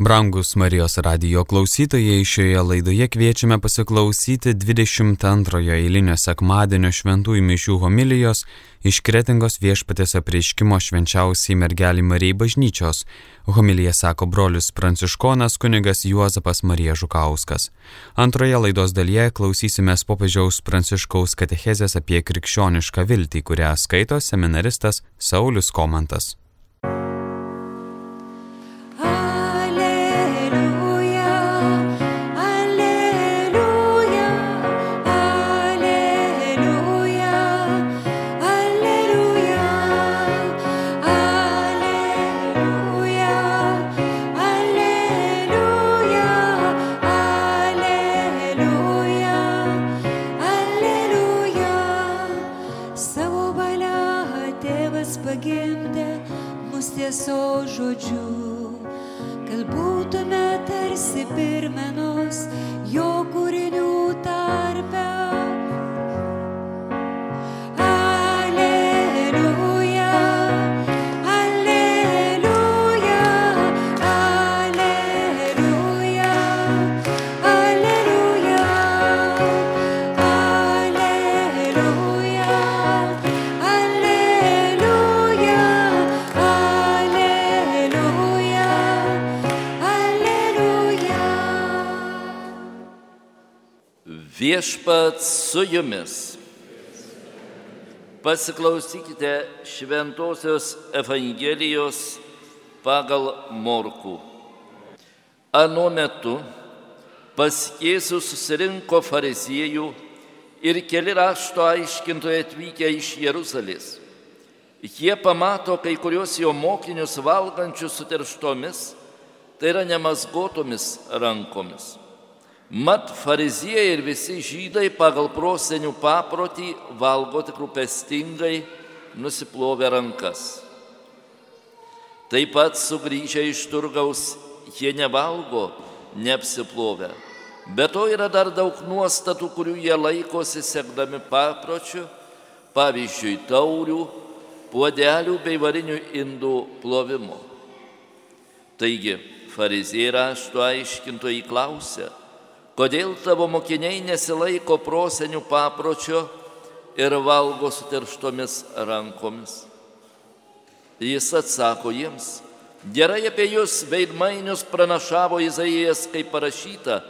Brangus Marijos radijo klausytojai, šioje laidoje kviečiame pasiklausyti 22 eilinio sekmadienio šventųjų mišių homilijos iš Kretingos viešpatės apreiškimo švenčiausiai mergelį Marijai bažnyčios. Homilija sako brolius pranciškonas kunigas Juozapas Marija Žukauskas. Antroje laidos dalyje klausysimės popiežiaus pranciškaus katechezės apie krikščionišką viltį, kurią skaito seminaristas Saulis Komantas. tieso žodžiu, kad būtume tarsi pirmenos jo kūrinių tarpe. Viešpats su jumis. Pasiklausykite Šventojios Evangelijos pagal Morkų. Anu metu pas Jėzus susirinko fariziejų ir keli rašto aiškintojai atvykę iš Jeruzalės. Jie pamato kai kurios jo mokinius valgančius suterštomis, tai yra nemasgotomis rankomis. Mat fariziejai ir visi žydai pagal prosenių paprotį valgo tik rūpestingai, nusiplovę rankas. Taip pat sugrįžę iš turgaus jie nevalgo, neapsiplovę. Be to yra dar daug nuostatų, kurių jie laikosi sekdami papročių, pavyzdžiui, taurių, puodelių bei varinių indų plovimo. Taigi, fariziejai rašto aiškintojai klausia, Kodėl tavo mokiniai nesilaiko prosenių papročio ir valgo suterštomis rankomis? Jis atsako jiems, gerai apie jūs veidmainius pranašavo Izaijas, kaip parašyta,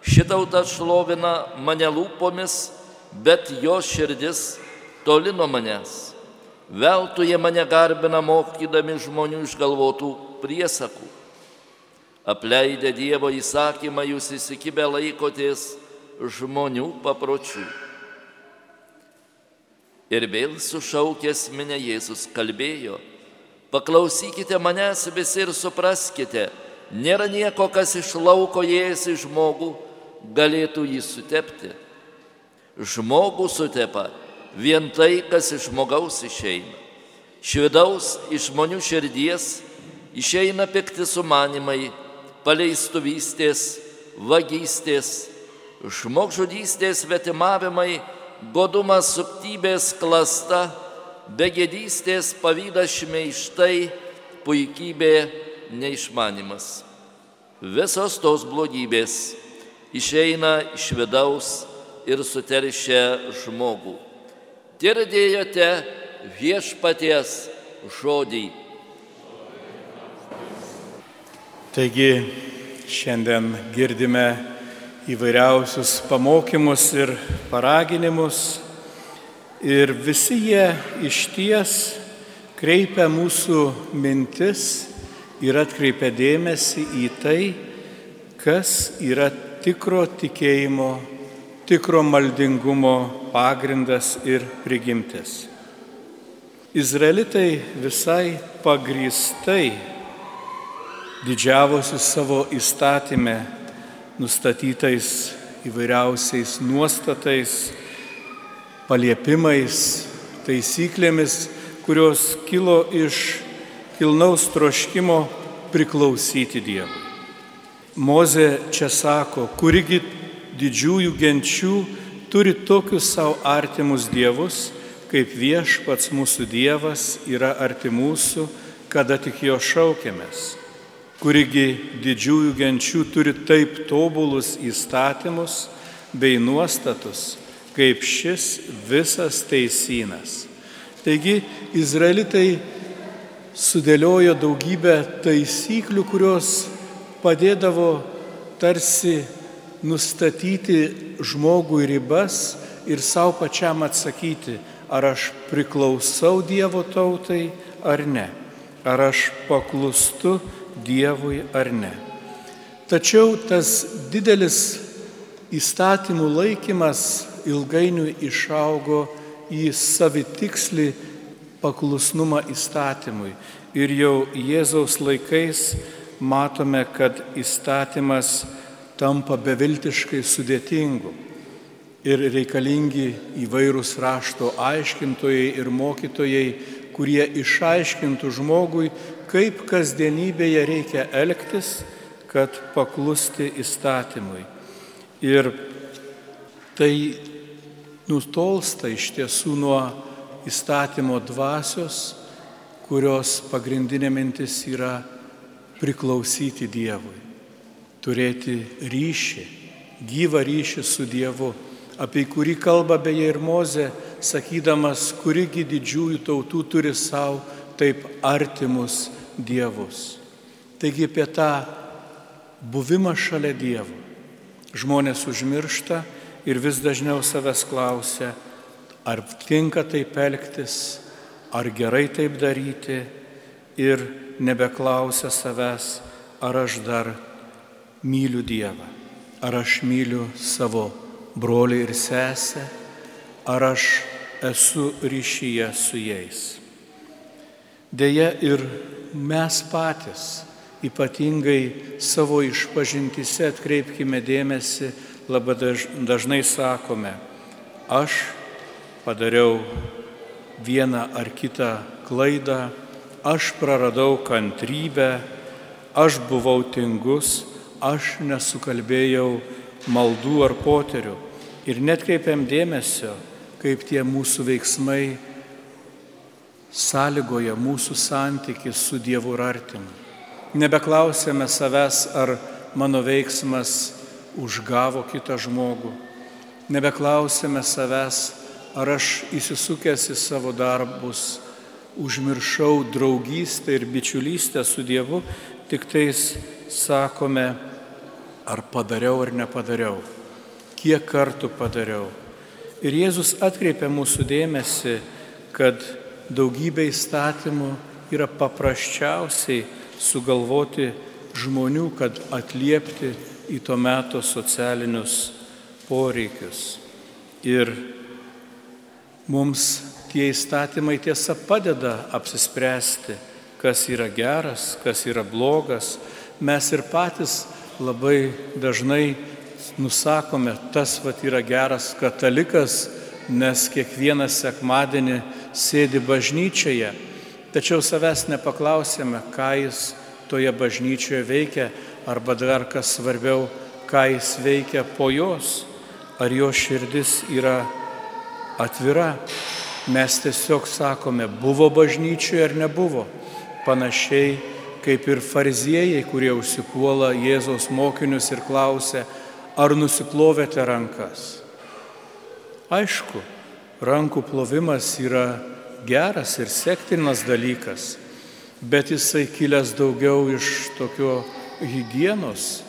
šitauta šlovina mane lūpomis, bet jo širdis toli nuo manęs. Veltui jie mane garbina mokydami žmonių išgalvotų priesakų. Apleidę Dievo įsakymą, jūs įsikibę laikotės žmonių papročių. Ir vėl sušaukęs minė Jėzus kalbėjo, paklausykite manęs visi ir supraskite, nėra nieko, kas iš lauko įėjęs į žmogų galėtų jį sutepti. Žmogų sutepa vien tai, kas iš žmogaus išeina. Švidaus iš žmonių širdies išeina pikti sumanimai, paleistuvystės, vagystės, žmogžudystės vetimavimai, godumas suktybės klasta, begėdystės pavydas šmeištai, puikybė neišmanimas. Visos tos blogybės išeina iš vidaus ir suteršia žmogų. Girdėjote viešpaties žodį. Taigi šiandien girdime įvairiausius pamokymus ir paraginimus ir visi jie iš ties kreipia mūsų mintis ir atkreipia dėmesį į tai, kas yra tikro tikėjimo, tikro maldingumo pagrindas ir prigimtis. Izraelitai visai pagrįstai didžiavosi savo įstatymę nustatytais įvairiausiais nuostatais, paliepimais, taisyklėmis, kurios kilo iš kilnaus troškimo priklausyti Dievui. Moze čia sako, kurigi didžiųjų genčių turi tokius savo artimus dievus, kaip viešpats mūsų Dievas yra arti mūsų, kada tik jo šaukiamės. Kurigi didžiųjų genčių turi taip tobulus įstatymus bei nuostatus, kaip šis visas teisynas. Taigi izraelitai sudėliojo daugybę taisyklių, kurios padėdavo tarsi nustatyti žmogui ribas ir savo pačiam atsakyti, ar aš priklausau Dievo tautai ar ne, ar aš paklustu Dievui ar ne. Tačiau tas didelis įstatymų laikymas ilgainiui išaugo į savitikslį paklusnumą įstatymui. Ir jau Jėzaus laikais matome, kad įstatymas tampa beviltiškai sudėtingu. Ir reikalingi įvairūs rašto aiškintojai ir mokytojai, kurie išaiškintų žmogui, kaip kasdienybėje reikia elgtis, kad paklusti įstatymui. Ir tai nutolsta iš tiesų nuo įstatymo dvasios, kurios pagrindinė mintis yra priklausyti Dievui turėti ryšį, gyvą ryšį su Dievu, apie kurį kalba beje ir Moze, sakydamas, kurigi didžiųjų tautų turi savo taip artimus Dievus. Taigi apie tą buvimą šalia Dievo žmonės užmiršta ir vis dažniau savęs klausia, ar tinka taip elgtis, ar gerai taip daryti ir nebeklausia savęs, ar aš dar myliu Dievą, ar aš myliu savo brolį ir sesę, ar aš esu ryšyje su jais. Deja ir mes patys, ypatingai savo išpažintise atkreipkime dėmesį, labai dažnai sakome, aš padariau vieną ar kitą klaidą, aš praradau kantrybę, aš buvau tingus, aš nesukalbėjau maldų ar poterių. Ir net kreipiam dėmesio, kaip tie mūsų veiksmai sąlygoja mūsų santyki su Dievu ir artimu. Nebeklausėme savęs, ar mano veiksmas užgavo kitą žmogų. Nebeklausėme savęs, ar aš įsisukęs į savo darbus užmiršau draugystę ir bičiulystę su Dievu, tik tais sakome, ar padariau ar nepadariau, kiek kartų padariau. Ir Jėzus atkreipia mūsų dėmesį, kad daugybė įstatymų yra paprasčiausiai sugalvoti žmonių, kad atliepti į to meto socialinius poreikius. Ir mums tie įstatymai tiesa padeda apsispręsti, kas yra geras, kas yra blogas. Mes ir patys labai dažnai nusakome, tas vat yra geras katalikas, nes kiekvieną sekmadienį sėdi bažnyčioje, tačiau savęs nepaklausėme, ką jis toje bažnyčioje veikia, arba dar kas svarbiau, ką jis veikia po jos, ar jo širdis yra atvira. Mes tiesiog sakome, buvo bažnyčioje ar nebuvo. Panašiai kaip ir fariziejai, kurie užsipuola Jėzaus mokinius ir klausia, ar nusiplovėte rankas. Aišku, rankų plovimas yra geras ir sektinas dalykas, bet jisai kilęs daugiau iš tokio hygienos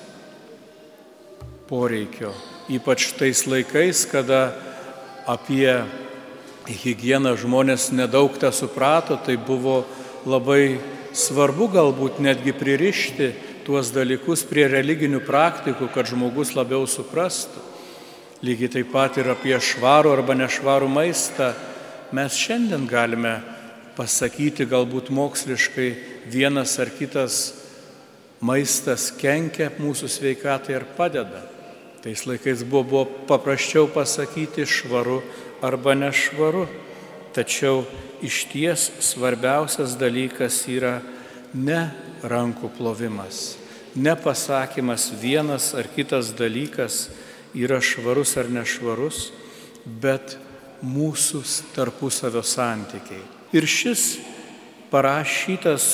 poreikio, ypač tais laikais, kada apie higieną žmonės nedaug tą suprato, tai buvo labai svarbu galbūt netgi pririšti tuos dalykus prie religinių praktikų, kad žmogus labiau suprastų. Lygiai taip pat ir apie švarų arba nešvarų maistą mes šiandien galime pasakyti galbūt moksliškai vienas ar kitas maistas kenkia mūsų sveikatai ir padeda. Tais laikais buvo, buvo paprasčiau pasakyti švaru arba nešvaru. Tačiau iš ties svarbiausias dalykas yra ne rankų plovimas, ne pasakymas vienas ar kitas dalykas yra švarus ar nešvarus, bet mūsų tarpusavio santykiai. Ir šis parašytas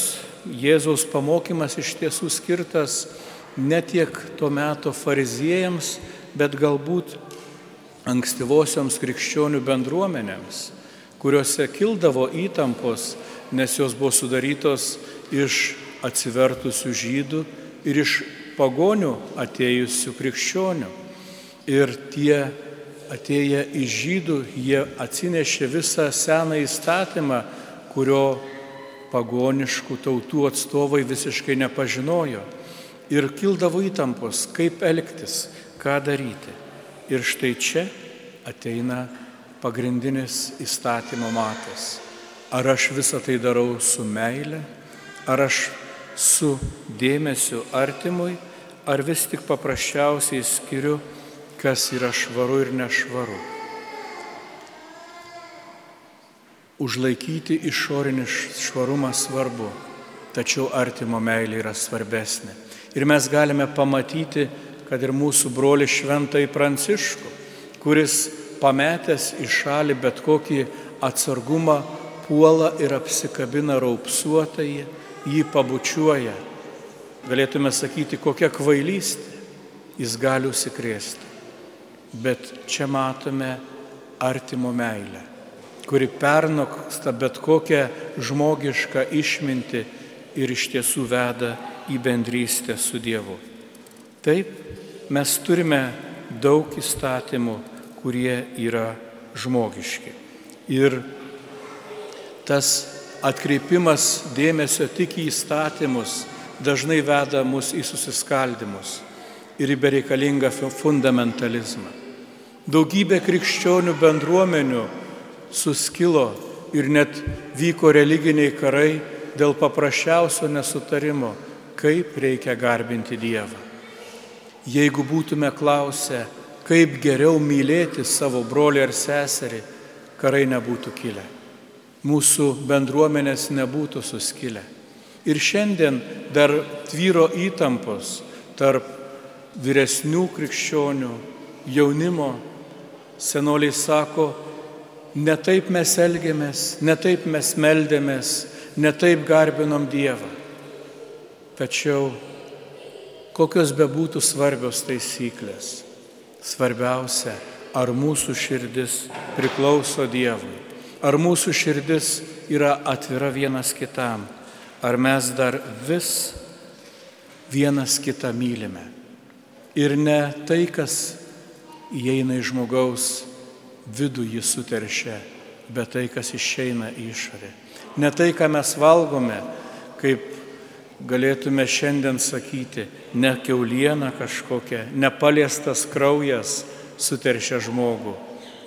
Jėzaus pamokymas iš tiesų skirtas ne tiek tuo metu fariziejams, bet galbūt ankstyvosioms krikščionių bendruomenėms, kuriuose kildavo įtampos, nes jos buvo sudarytos iš atsivertusių žydų ir iš pagonių atėjusių krikščionių. Ir tie atėję iš žydų, jie atsinešė visą seną įstatymą, kurio pagoniškų tautų atstovai visiškai nepažinojo. Ir kildavo įtampos, kaip elgtis, ką daryti. Ir štai čia ateina pagrindinis įstatymo matas. Ar aš visą tai darau su meile, ar aš su dėmesiu artimui, ar vis tik paprasčiausiai skiriu, kas yra švaru ir nešvaru. Užlaikyti išorinį švarumą svarbu, tačiau artimo meilė yra svarbesnė. Ir mes galime pamatyti, kad ir mūsų broli šventai Pranciškų, kuris pametęs į šalį bet kokį atsargumą, puola ir apsikabina raupsuotąjį, jį pabučiuoja. Galėtume sakyti, kokia kvailystė, jis gali užsikrėsti. Bet čia matome artimo meilę kuri pernoksta bet kokią žmogišką išmintį ir iš tiesų veda į bendrystę su Dievu. Taip, mes turime daug įstatymų, kurie yra žmogiški. Ir tas atkreipimas dėmesio tik į įstatymus dažnai veda mus į susiskaldimus ir į bereikalingą fundamentalizmą. Daugybė krikščionių bendruomenių suskilo ir net vyko religiniai karai dėl paprasčiausio nesutarimo, kaip reikia garbinti Dievą. Jeigu būtume klausę, kaip geriau mylėti savo brolį ar seserį, karai nebūtų kilę. Mūsų bendruomenės nebūtų suskilę. Ir šiandien dar tvyro įtampos tarp vyresnių krikščionių, jaunimo. Senoliai sako, Ne taip mes elgiamės, ne taip mes meldėmės, ne taip garbinom Dievą. Tačiau kokios bebūtų svarbios taisyklės, svarbiausia, ar mūsų širdis priklauso Dievui, ar mūsų širdis yra atvira vienas kitam, ar mes dar vis vienas kitą mylime. Ir ne tai, kas įeina į žmogaus vidų jį suteršia, bet tai, kas išeina į išorę. Ne tai, ką mes valgome, kaip galėtume šiandien sakyti, ne keuliena kažkokia, nepaliestas kraujas suteršia žmogų,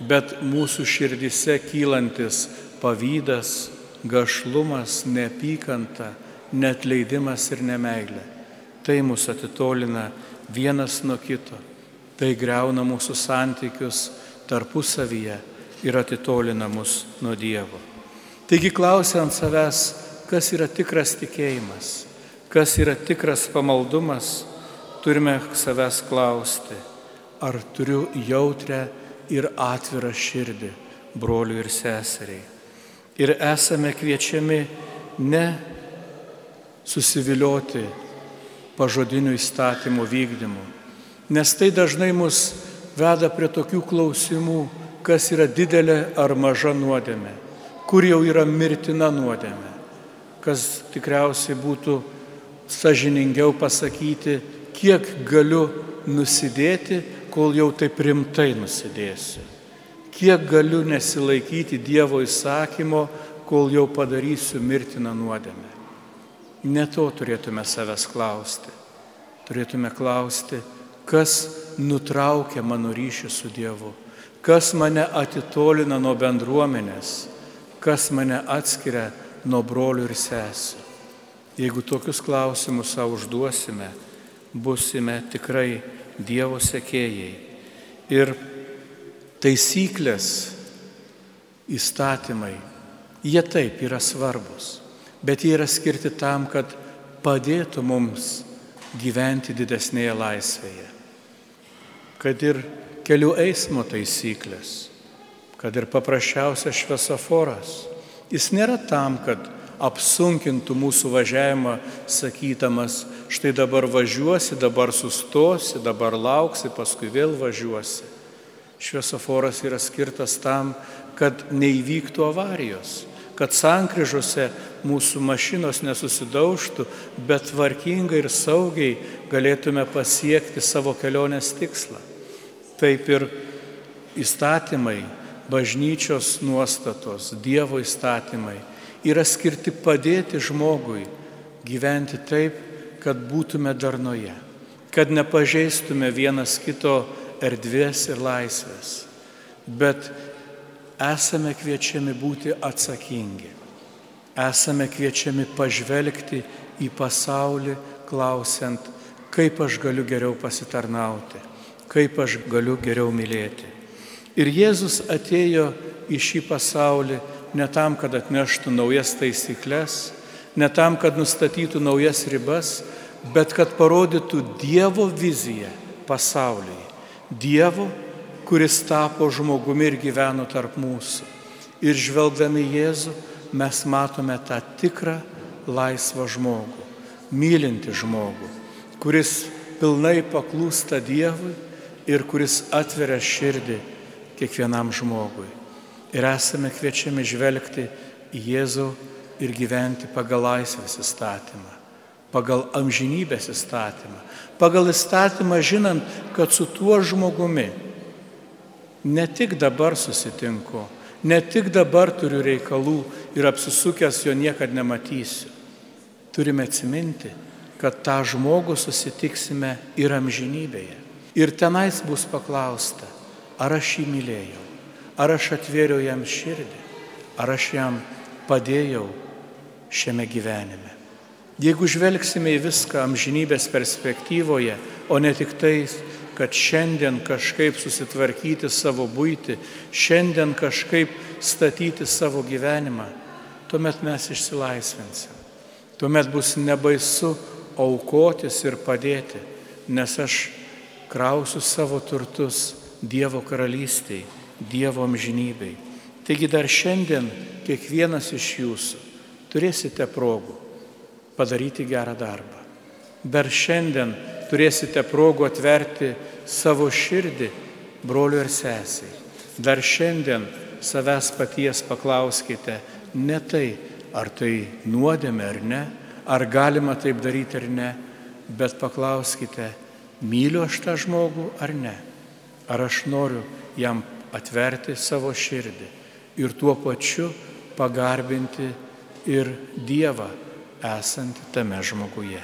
bet mūsų širdise kylantis pavydas, gašlumas, neapykanta, netleidimas ir nemailė. Tai mus atitolina vienas nuo kito, tai greuna mūsų santykius tarpusavyje ir atitolina mus nuo Dievo. Taigi klausiant savęs, kas yra tikras tikėjimas, kas yra tikras pamaldumas, turime savęs klausti, ar turiu jautrę ir atvirą širdį broliui ir seseriai. Ir esame kviečiami ne susivilioti pažodinių įstatymų vykdymu, nes tai dažnai mus veda prie tokių klausimų, kas yra didelė ar maža nuodėmė, kur jau yra mirtina nuodėmė, kas tikriausiai būtų sažiningiau pasakyti, kiek galiu nusidėti, kol jau taip rimtai nusidėsiu, kiek galiu nesilaikyti Dievo įsakymo, kol jau padarysiu mirtiną nuodėmę. Ne to turėtume savęs klausti. Turėtume klausti, kas nutraukia mano ryšį su Dievu, kas mane atitolina nuo bendruomenės, kas mane atskiria nuo brolių ir sesų. Jeigu tokius klausimus savo užduosime, busime tikrai Dievo sekėjai. Ir taisyklės, įstatymai, jie taip yra svarbus, bet jie yra skirti tam, kad padėtų mums gyventi didesnėje laisvėje kad ir kelių eismo taisyklės, kad ir paprasčiausias šviesoforas. Jis nėra tam, kad apsunkintų mūsų važiavimą, sakydamas, štai dabar važiuosi, dabar sustosi, dabar lauksi, paskui vėl važiuosi. Šviesoforas yra skirtas tam, kad neįvyktų avarijos, kad sankryžose mūsų mašinos nesusidaužtų, bet tvarkingai ir saugiai galėtume pasiekti savo kelionės tikslą. Taip ir įstatymai, bažnyčios nuostatos, Dievo įstatymai yra skirti padėti žmogui gyventi taip, kad būtume darnoje, kad nepažeistume vienas kito erdvės ir laisvės, bet esame kviečiami būti atsakingi, esame kviečiami pažvelgti į pasaulį, klausiant, kaip aš galiu geriau pasitarnauti, kaip aš galiu geriau mylėti. Ir Jėzus atėjo į šį pasaulį ne tam, kad atneštų naujas taisyklės, ne tam, kad nustatytų naujas ribas, bet kad parodytų Dievo viziją pasaulyje. Dievo, kuris tapo žmogumi ir gyveno tarp mūsų. Ir žvelgdami Jėzų mes matome tą tikrą laisvą žmogų, mylinti žmogų, kuris pilnai paklūsta Dievui ir kuris atveria širdį kiekvienam žmogui. Ir esame kviečiami žvelgti į Jėzų ir gyventi pagal laisvės įstatymą, pagal amžinybės įstatymą, pagal įstatymą žinant, kad su tuo žmogumi ne tik dabar susitinku, ne tik dabar turiu reikalų ir apsisukęs jo niekada nematysiu. Turime atsiminti, kad tą žmogų susitiksime ir amžinybėje. Ir tenais bus paklausta, ar aš jį mylėjau, ar aš atvėriau jam širdį, ar aš jam padėjau šiame gyvenime. Jeigu žvelgsime į viską amžinybės perspektyvoje, o ne tik tai, kad šiandien kažkaip susitvarkyti savo būti, šiandien kažkaip statyti savo gyvenimą, tuomet mes išsilaisvinsim. Tuomet bus nebaisu aukotis ir padėti, nes aš krausiu savo turtus Dievo karalystiai, Dievo amžinybei. Taigi dar šiandien kiekvienas iš jūsų turėsite progų padaryti gerą darbą. Dar šiandien turėsite progų atverti savo širdį broliu ir sesiai. Dar šiandien savęs paties paklauskite ne tai, ar tai nuodėmė ar ne, ar galima taip daryti ar ne, bet paklauskite, myliu aš tą žmogų ar ne. Ar aš noriu jam atverti savo širdį ir tuo pačiu pagarbinti ir Dievą esantį tame žmoguje.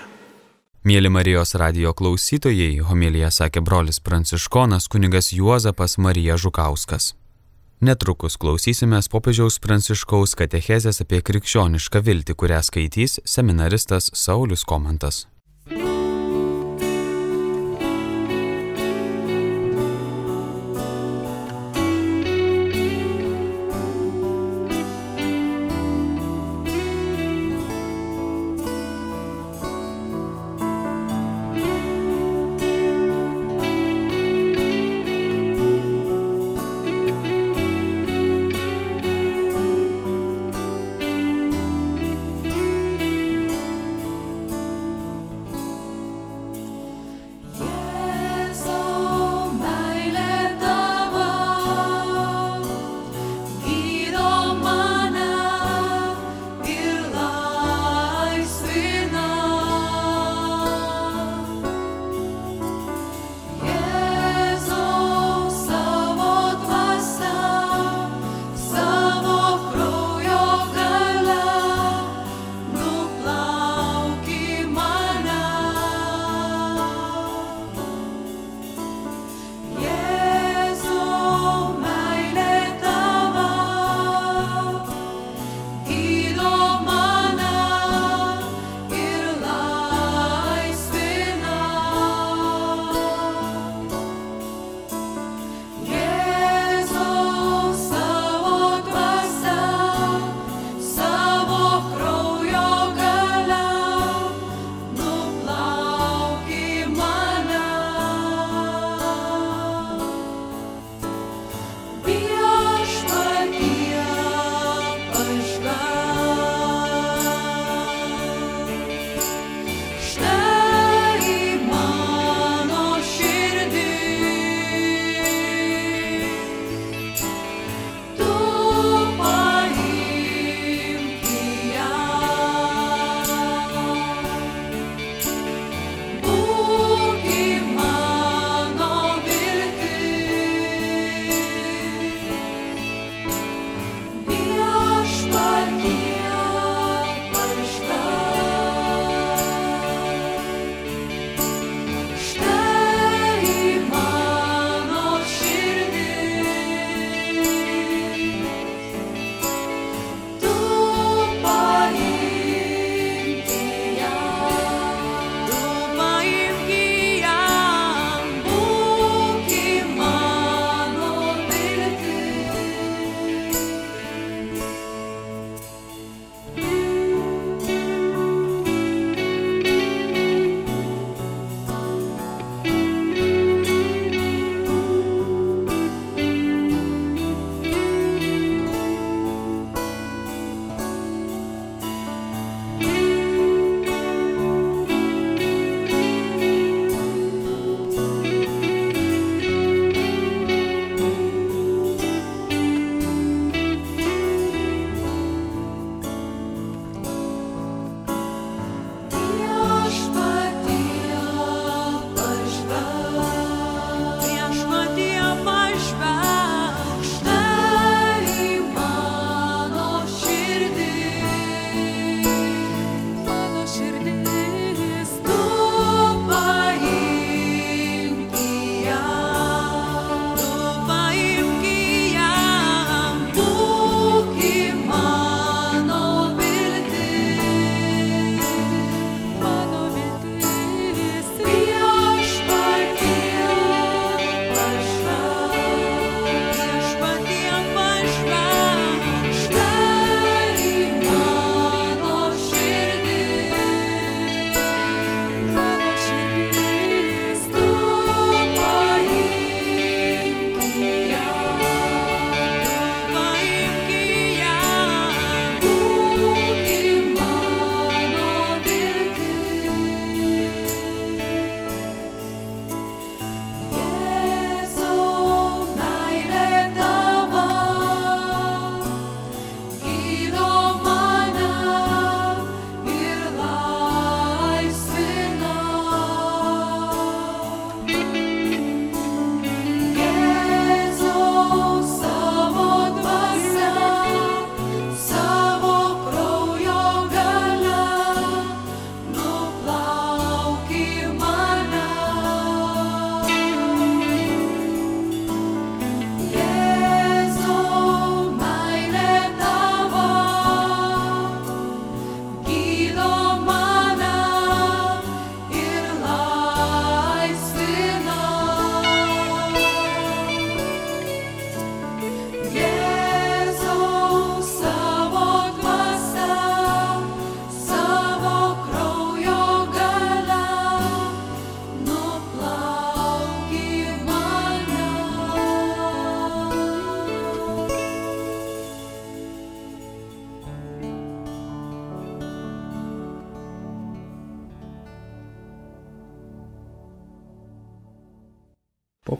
Mėly Marijos radio klausytojai, homilija sakė brolis pranciškonas kunigas Juozapas Marija Žukauskas. Netrukus klausysimės popiežiaus pranciškaus katechezės apie krikščionišką viltį, kurią skaitys seminaristas Saulis Komantas.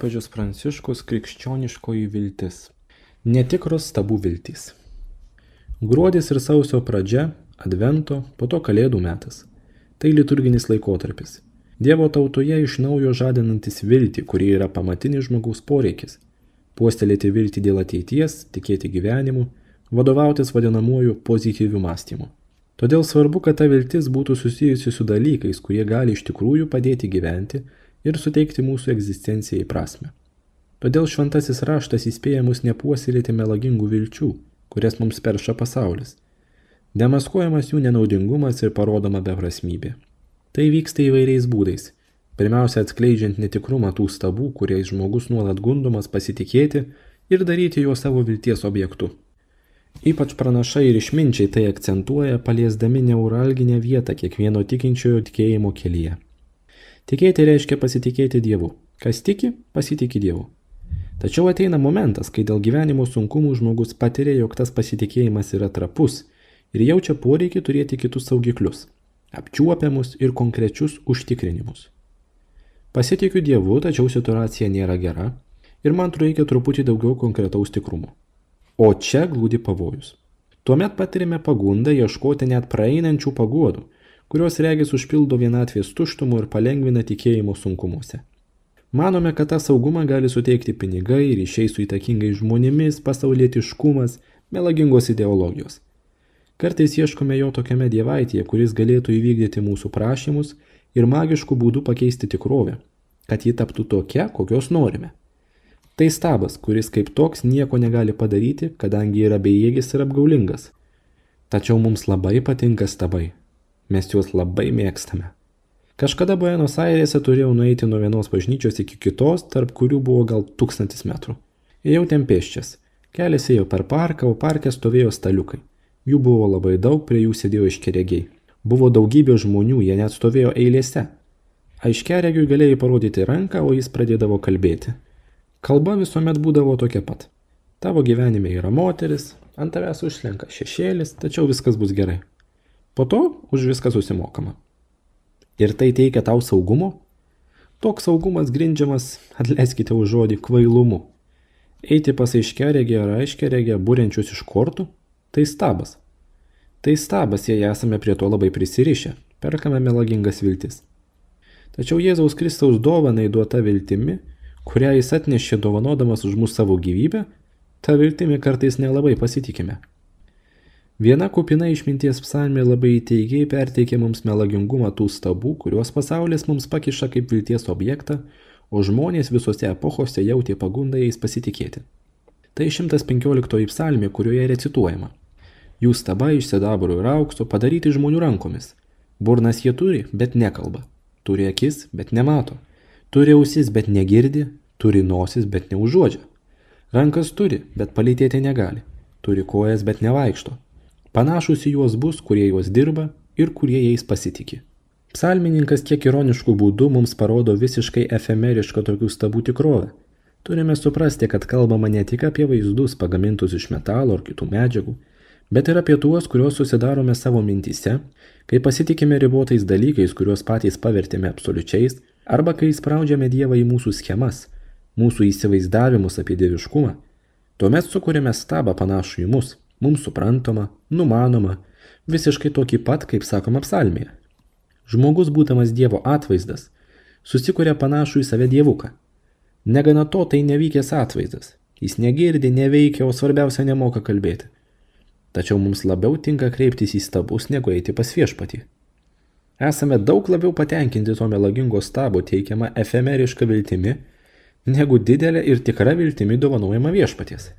Popiežius Pranciškus krikščioniškoji viltis. Netikros stabų viltys. Gruodis ir sausio pradžia, advento, po to kalėdų metas. Tai liturginis laikotarpis. Dievo tautoje iš naujo žadinantis viltį, kuri yra pamatinis žmogaus poreikis. Puostelėti viltį dėl ateities, tikėti gyvenimu, vadovautis vadinamuoju pozityviu mąstymu. Todėl svarbu, kad ta viltis būtų susijusi su dalykais, kurie gali iš tikrųjų padėti gyventi ir suteikti mūsų egzistencijai prasme. Todėl šventasis raštas įspėja mus nepuoselėti melagingų vilčių, kurias mums perša pasaulis. Demaskuojamas jų nenaudingumas ir parodoma beprasmybė. Tai vyksta įvairiais būdais. Pirmiausia, atskleidžiant netikrumą tų stabų, kuriais žmogus nuolat gundomas pasitikėti ir daryti juos savo vilties objektu. Ypač pranašai ir išminčiai tai akcentuoja, paliesdami neuralginę vietą kiekvieno tikinčiojo tikėjimo kelyje. Tikėti reiškia pasitikėti Dievu. Kas tiki, pasitikė Dievu. Tačiau ateina momentas, kai dėl gyvenimo sunkumų žmogus patiria, jog tas pasitikėjimas yra trapus ir jaučia poreikį turėti kitus saugiklius - apčiuopiamus ir konkrečius užtikrinimus. Pasitikiu Dievu, tačiau situacija nėra gera ir man reikia truputį daugiau konkretaus tikrumo. O čia glūdi pavojus. Tuomet patirime pagundą ieškoti net praeinančių paguodų, kurios regis užpildo vienatvės tuštumų ir palengvina tikėjimo sunkumuose. Manome, kad tą saugumą gali suteikti pinigai, ryšiai su įtakingais žmonėmis, pasaulietiškumas, melagingos ideologijos. Kartais ieškome jo tokiame dievaitėje, kuris galėtų įvykdyti mūsų prašymus ir magiškų būdų pakeisti tikrovę, kad ji taptų tokia, kokios norime. Tai stabas, kuris kaip toks nieko negali padaryti, kadangi yra bejėgis ir apgaulingas. Tačiau mums labai patinka stabai. Mes juos labai mėgstame. Kažkada Buenos Airėse turėjau nueiti nuo vienos bažnyčios iki kitos, tarp kurių buvo gal tūkstantis metrų. Ėjau ten pėščias. Kelias ėjo per parką, o parke stovėjo staliukai. Jų buvo labai daug, prie jų sėdėjo iškeregiai. Buvo daugybė žmonių, jie net stovėjo eilėse. Aiškeregiui galėjai parodyti ranką, o jis pradėdavo kalbėti. Kalba visuomet būdavo tokia pat. Tavo gyvenime yra moteris, ant tavęs užslenka šešėlis, tačiau viskas bus gerai. Po to už viską susimokama. Ir tai teikia tau saugumo? Toks saugumas grindžiamas, atleiskite už žodį, kvailumu. Eiti pas aiškeregę ar aiškeregę, būrenčius iš kortų - tai stabas. Tai stabas, jei esame prie to labai prisirišę, perkame melagingas viltis. Tačiau Jėzaus Kristaus dovanai duota viltimi kurią jis atnešė dovanodamas už mus savo gyvybę, tą viltimi kartais nelabai pasitikime. Viena kupina išminties psalmė labai įteigiai perteikia mums melagingumą tų stabų, kuriuos pasaulis mums pakiša kaip vilties objektą, o žmonės visose epochose jautė pagundą jais pasitikėti. Tai 115 psalmė, kurioje recituojama. Jų stabai iš sidabro ir aukso padaryti žmonių rankomis. Burnas jie turi, bet nekalba. Turi akis, bet nemato. Turi ausis, bet negirdi, turi nosis, bet neužuodžia. Rankas turi, bet palytėti negali. Turi kojas, bet nevaikšto. Panašus į juos bus, kurie juos dirba ir kurie jais pasitikė. Psalmininkas kiek ironiškų būdų mums parodo visiškai efemerišką tokių stabų tikrovę. Turime suprasti, kad kalbama ne tik apie vaizdus pagamintus iš metalo ar kitų medžiagų, bet ir apie tuos, kuriuos susidarome savo mintise, kai pasitikime ribotais dalykais, kuriuos patys pavertėme absoliučiais Arba kai įspraudžiame Dievą į mūsų schemas, mūsų įsivaizdavimus apie dieviškumą, tuomet sukūrėme stabą panašų į mus, mums suprantamą, numanomą, visiškai tokį pat, kaip sakoma psalmėje. Žmogus būdamas Dievo atvaizdas, susikuria panašų į save dievuką. Negana to, tai nevykęs atvaizdas. Jis negirdi, neveikia, o svarbiausia nemoka kalbėti. Tačiau mums labiau tinka kreiptis į stabus, negu eiti pas viešpatį. Esame daug labiau patenkinti to melagingo stabo teikiama efemeriška viltimi, negu didelė ir tikra viltimi dovanojama viešpaties.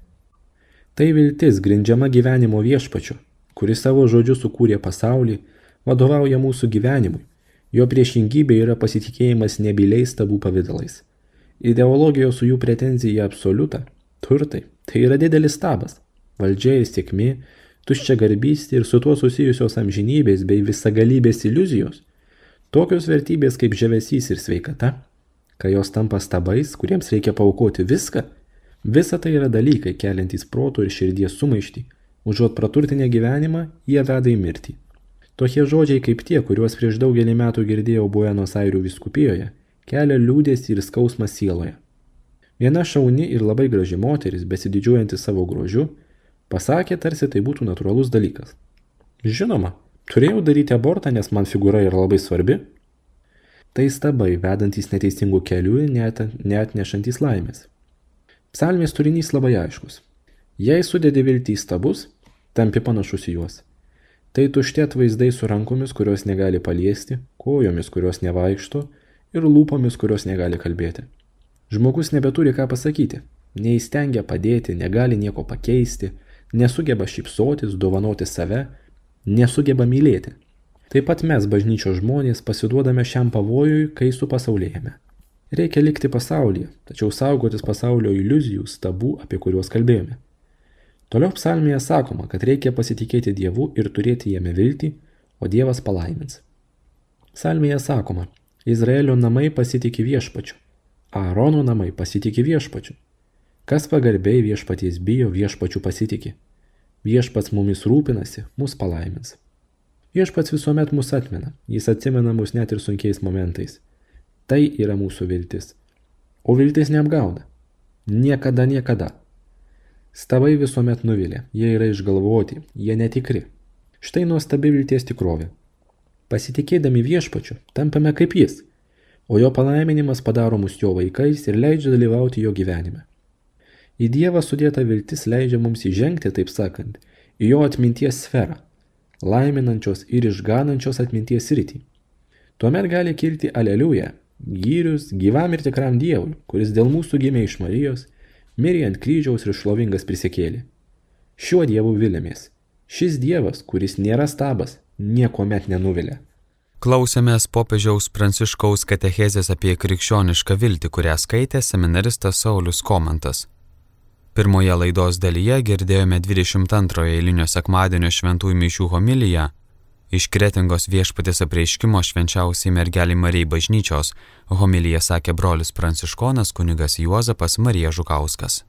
Tai viltis grindžiama gyvenimo viešpačiu, kuris savo žodžiu sukūrė pasaulį, vadovauja mūsų gyvenimui. Jo priešingybė yra pasitikėjimas nebyliais stabų pavydalais. Ideologijos su jų pretenzija į absoliutą, turtai, tai yra didelis stabas. Valdžia ir sėkmė tuščia garbystė ir su tuo susijusios amžinybės bei visagalybės iliuzijos, tokios vertybės kaip žavesys ir sveikata, kai jos tampa stabais, kuriems reikia paukoti viską, visa tai yra dalykai keliantys proto ir širdies sumaištį, užuot praturtinę gyvenimą, jie veda į mirtį. Tokie žodžiai kaip tie, kuriuos prieš daugelį metų girdėjau Buenos Airių viskupijoje, kelia liūdėsi ir skausmą sieloje. Viena šauni ir labai graži moteris, besididžiuojanti savo grožiu, pasakė, tarsi tai būtų natūralus dalykas. Žinoma, turėjau daryti abortą, nes man figūra yra labai svarbi. Tai stabai, vedantys neteisingų kelių ir net, neatnešantis laimės. Psalmės turinys labai aiškus. Jei sudėdi viltį į stabus, tampi panašus į juos. Tai tušti atvaizdai su rankomis, kurios negali paliesti, kojomis, kurios nevaikšto ir lūpomis, kurios negali kalbėti. Žmogus nebeturi ką pasakyti, neįstengia padėti, negali nieko pakeisti, nesugeba šypsotis, dovanoti save, nesugeba mylėti. Taip pat mes, bažnyčios žmonės, pasiduodame šiam pavojui, kai su pasaulėjame. Reikia likti pasaulyje, tačiau saugotis pasaulio iliuzijų, stabų, apie kuriuos kalbėjome. Toliau psalmėje sakoma, kad reikia pasitikėti Dievu ir turėti jame viltį, o Dievas palaimins. Psalmėje sakoma, Izraelio namai pasitikė viešpačiu, Aarono namai pasitikė viešpačiu. Kas pagarbiai viešpaties bijo, viešpačių pasitikė. Viešpats mumis rūpinasi, mus palaimins. Viešpats visuomet mus atmena, jis atsimena mus net ir sunkiais momentais. Tai yra mūsų viltis. O viltis neapgauda. Niekada, niekada. Stabai visuomet nuvilia, jie yra išgalvoti, jie netikri. Štai nuostabi vilties tikrovė. Pasitikėdami viešpačiu, tampame kaip jis, o jo palaiminimas padaro mus jo vaikais ir leidžia dalyvauti jo gyvenime. Į Dievą sudėta viltis leidžia mums įžengti, taip sakant, į jo atminties sferą, laiminančios ir išganančios atminties rytį. Tuomet gali kilti aleliuja, gyrius gyvam ir tikram Dievui, kuris dėl mūsų gimė iš Marijos, mirė ant kryžiaus ir šlovingas prisikėlė. Šiuo Dievu vilėmės. Šis Dievas, kuris nėra stabas, nieko met nenuvilia. Klausėmės popiežiaus pranciškaus katechezės apie krikščionišką viltį, kurią skaitė seminaristas Saulis Komantas. Pirmoje laidos dalyje girdėjome 22 eilinio sekmadienio šventųjų mišių homiliją iš Kretingos viešpatės apreiškimo švenčiausiai mergeliai Marijai bažnyčios. Homiliją sakė brolis pranciškonas kunigas Juozapas Marija Žukauskas.